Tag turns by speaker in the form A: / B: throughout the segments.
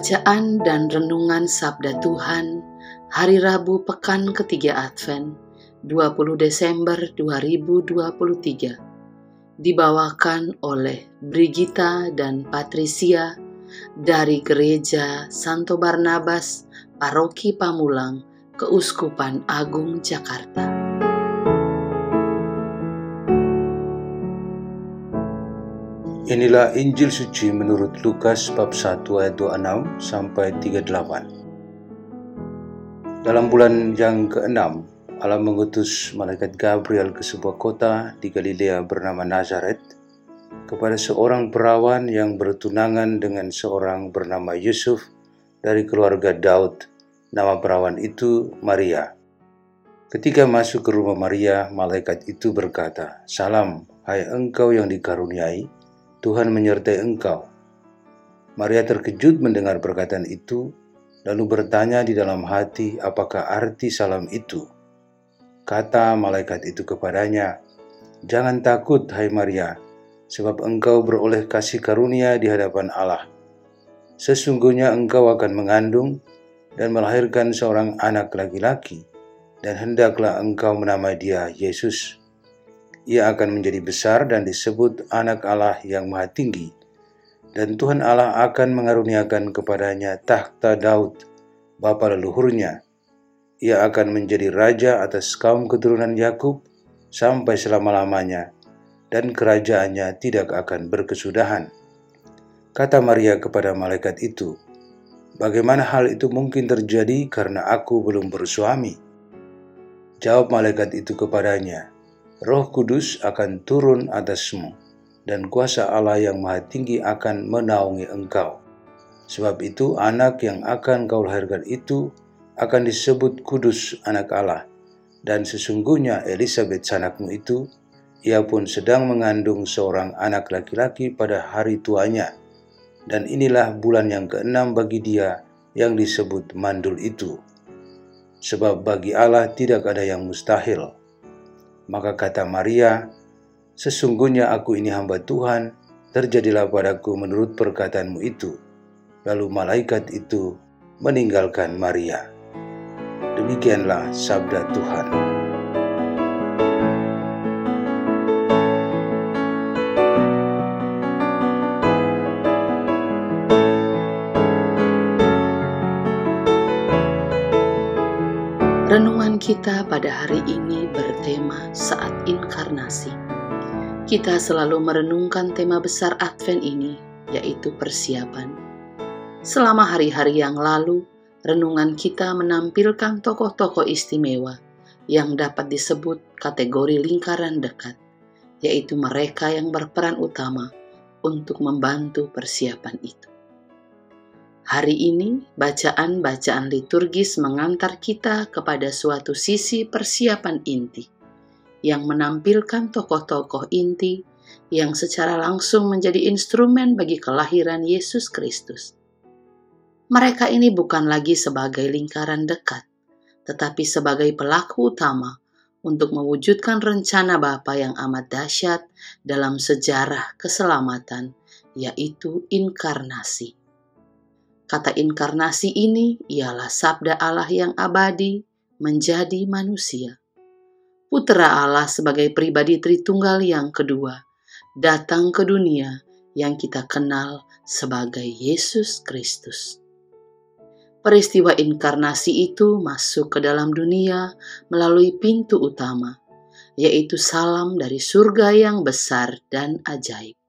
A: Bacaan dan Renungan Sabda Tuhan Hari Rabu Pekan Ketiga Advent 20 Desember 2023 Dibawakan oleh Brigita dan Patricia dari Gereja Santo Barnabas, Paroki Pamulang, Keuskupan Agung Jakarta.
B: Inilah Injil suci menurut Lukas bab 1 ayat 26 sampai 38. Dalam bulan yang ke-6, Allah mengutus malaikat Gabriel ke sebuah kota di Galilea bernama Nazaret kepada seorang perawan yang bertunangan dengan seorang bernama Yusuf dari keluarga Daud. Nama perawan itu Maria. Ketika masuk ke rumah Maria, malaikat itu berkata, "Salam, hai engkau yang dikaruniai, Tuhan menyertai engkau. Maria terkejut mendengar perkataan itu, lalu bertanya di dalam hati apakah arti salam itu. Kata malaikat itu kepadanya, Jangan takut, hai Maria, sebab engkau beroleh kasih karunia di hadapan Allah. Sesungguhnya engkau akan mengandung dan melahirkan seorang anak laki-laki, dan hendaklah engkau menamai dia Yesus ia akan menjadi besar dan disebut anak Allah yang maha tinggi. Dan Tuhan Allah akan mengaruniakan kepadanya tahta Daud, bapa leluhurnya. Ia akan menjadi raja atas kaum keturunan Yakub sampai selama-lamanya, dan kerajaannya tidak akan berkesudahan. Kata Maria kepada malaikat itu, Bagaimana hal itu mungkin terjadi karena aku belum bersuami? Jawab malaikat itu kepadanya, Roh Kudus akan turun atasmu, dan kuasa Allah yang Maha Tinggi akan menaungi engkau. Sebab itu, anak yang akan kau lahirkan itu akan disebut Kudus, Anak Allah, dan sesungguhnya Elizabeth, sanakmu itu, ia pun sedang mengandung seorang anak laki-laki pada hari tuanya, dan inilah bulan yang keenam bagi dia yang disebut mandul itu. Sebab bagi Allah tidak ada yang mustahil. Maka kata Maria, Sesungguhnya aku ini hamba Tuhan, terjadilah padaku menurut perkataanmu itu. Lalu malaikat itu meninggalkan Maria. Demikianlah sabda Tuhan.
A: Renungan kita pada hari ini bertema saat inkarnasi. Kita selalu merenungkan tema besar Advent ini, yaitu persiapan. Selama hari-hari yang lalu, renungan kita menampilkan tokoh-tokoh istimewa yang dapat disebut kategori lingkaran dekat, yaitu mereka yang berperan utama untuk membantu persiapan itu. Hari ini, bacaan-bacaan liturgis mengantar kita kepada suatu sisi persiapan inti yang menampilkan tokoh-tokoh inti yang secara langsung menjadi instrumen bagi kelahiran Yesus Kristus. Mereka ini bukan lagi sebagai lingkaran dekat, tetapi sebagai pelaku utama untuk mewujudkan rencana Bapa yang amat dahsyat dalam sejarah keselamatan, yaitu inkarnasi. Kata inkarnasi ini ialah sabda Allah yang abadi menjadi manusia. Putra Allah sebagai pribadi Tritunggal yang kedua datang ke dunia yang kita kenal sebagai Yesus Kristus. Peristiwa inkarnasi itu masuk ke dalam dunia melalui pintu utama, yaitu salam dari surga yang besar dan ajaib.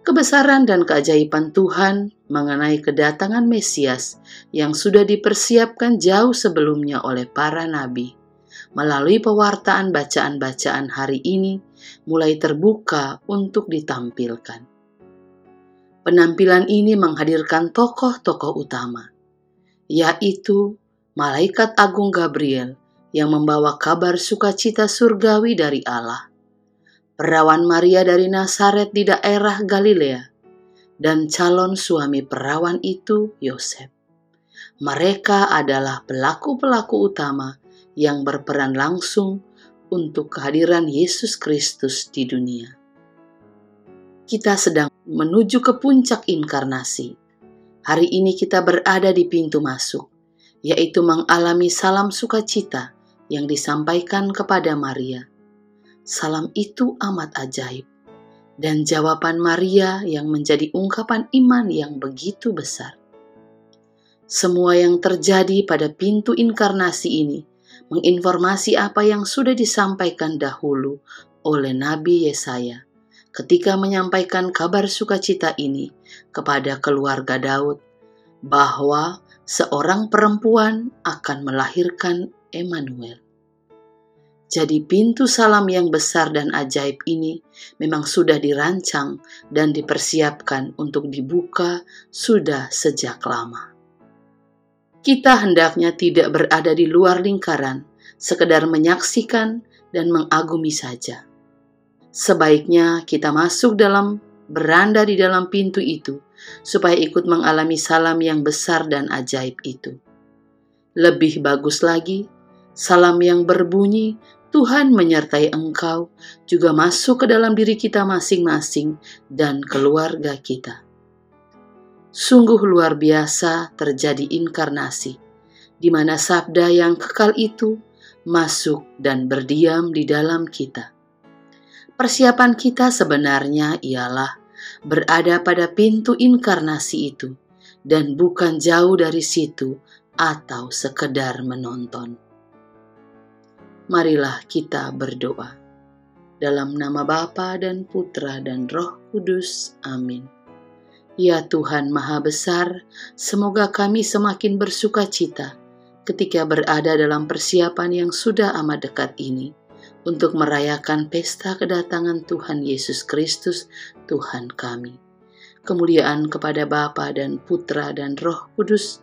A: Kebesaran dan keajaiban Tuhan mengenai kedatangan Mesias yang sudah dipersiapkan jauh sebelumnya oleh para nabi melalui pewartaan bacaan-bacaan hari ini mulai terbuka untuk ditampilkan. Penampilan ini menghadirkan tokoh-tokoh utama, yaitu Malaikat Agung Gabriel yang membawa kabar sukacita surgawi dari Allah, perawan Maria dari Nazaret di daerah Galilea, dan calon suami perawan itu Yosef. Mereka adalah pelaku-pelaku utama yang berperan langsung untuk kehadiran Yesus Kristus di dunia. Kita sedang menuju ke puncak inkarnasi. Hari ini kita berada di pintu masuk, yaitu mengalami salam sukacita yang disampaikan kepada Maria. Salam itu amat ajaib, dan jawaban Maria yang menjadi ungkapan iman yang begitu besar. Semua yang terjadi pada pintu inkarnasi ini menginformasi apa yang sudah disampaikan dahulu oleh Nabi Yesaya ketika menyampaikan kabar sukacita ini kepada keluarga Daud bahwa seorang perempuan akan melahirkan Emmanuel. Jadi pintu salam yang besar dan ajaib ini memang sudah dirancang dan dipersiapkan untuk dibuka sudah sejak lama. Kita hendaknya tidak berada di luar lingkaran, sekedar menyaksikan dan mengagumi saja. Sebaiknya kita masuk dalam beranda di dalam pintu itu, supaya ikut mengalami salam yang besar dan ajaib itu. Lebih bagus lagi, salam yang berbunyi Tuhan menyertai engkau juga masuk ke dalam diri kita masing-masing dan keluarga kita. Sungguh luar biasa terjadi inkarnasi, di mana sabda yang kekal itu masuk dan berdiam di dalam kita. Persiapan kita sebenarnya ialah berada pada pintu inkarnasi itu dan bukan jauh dari situ atau sekedar menonton. Marilah kita berdoa. Dalam nama Bapa dan Putra dan Roh Kudus. Amin. Ya Tuhan Maha Besar, semoga kami semakin bersuka cita ketika berada dalam persiapan yang sudah amat dekat ini untuk merayakan pesta kedatangan Tuhan Yesus Kristus, Tuhan kami. Kemuliaan kepada Bapa dan Putra dan Roh Kudus,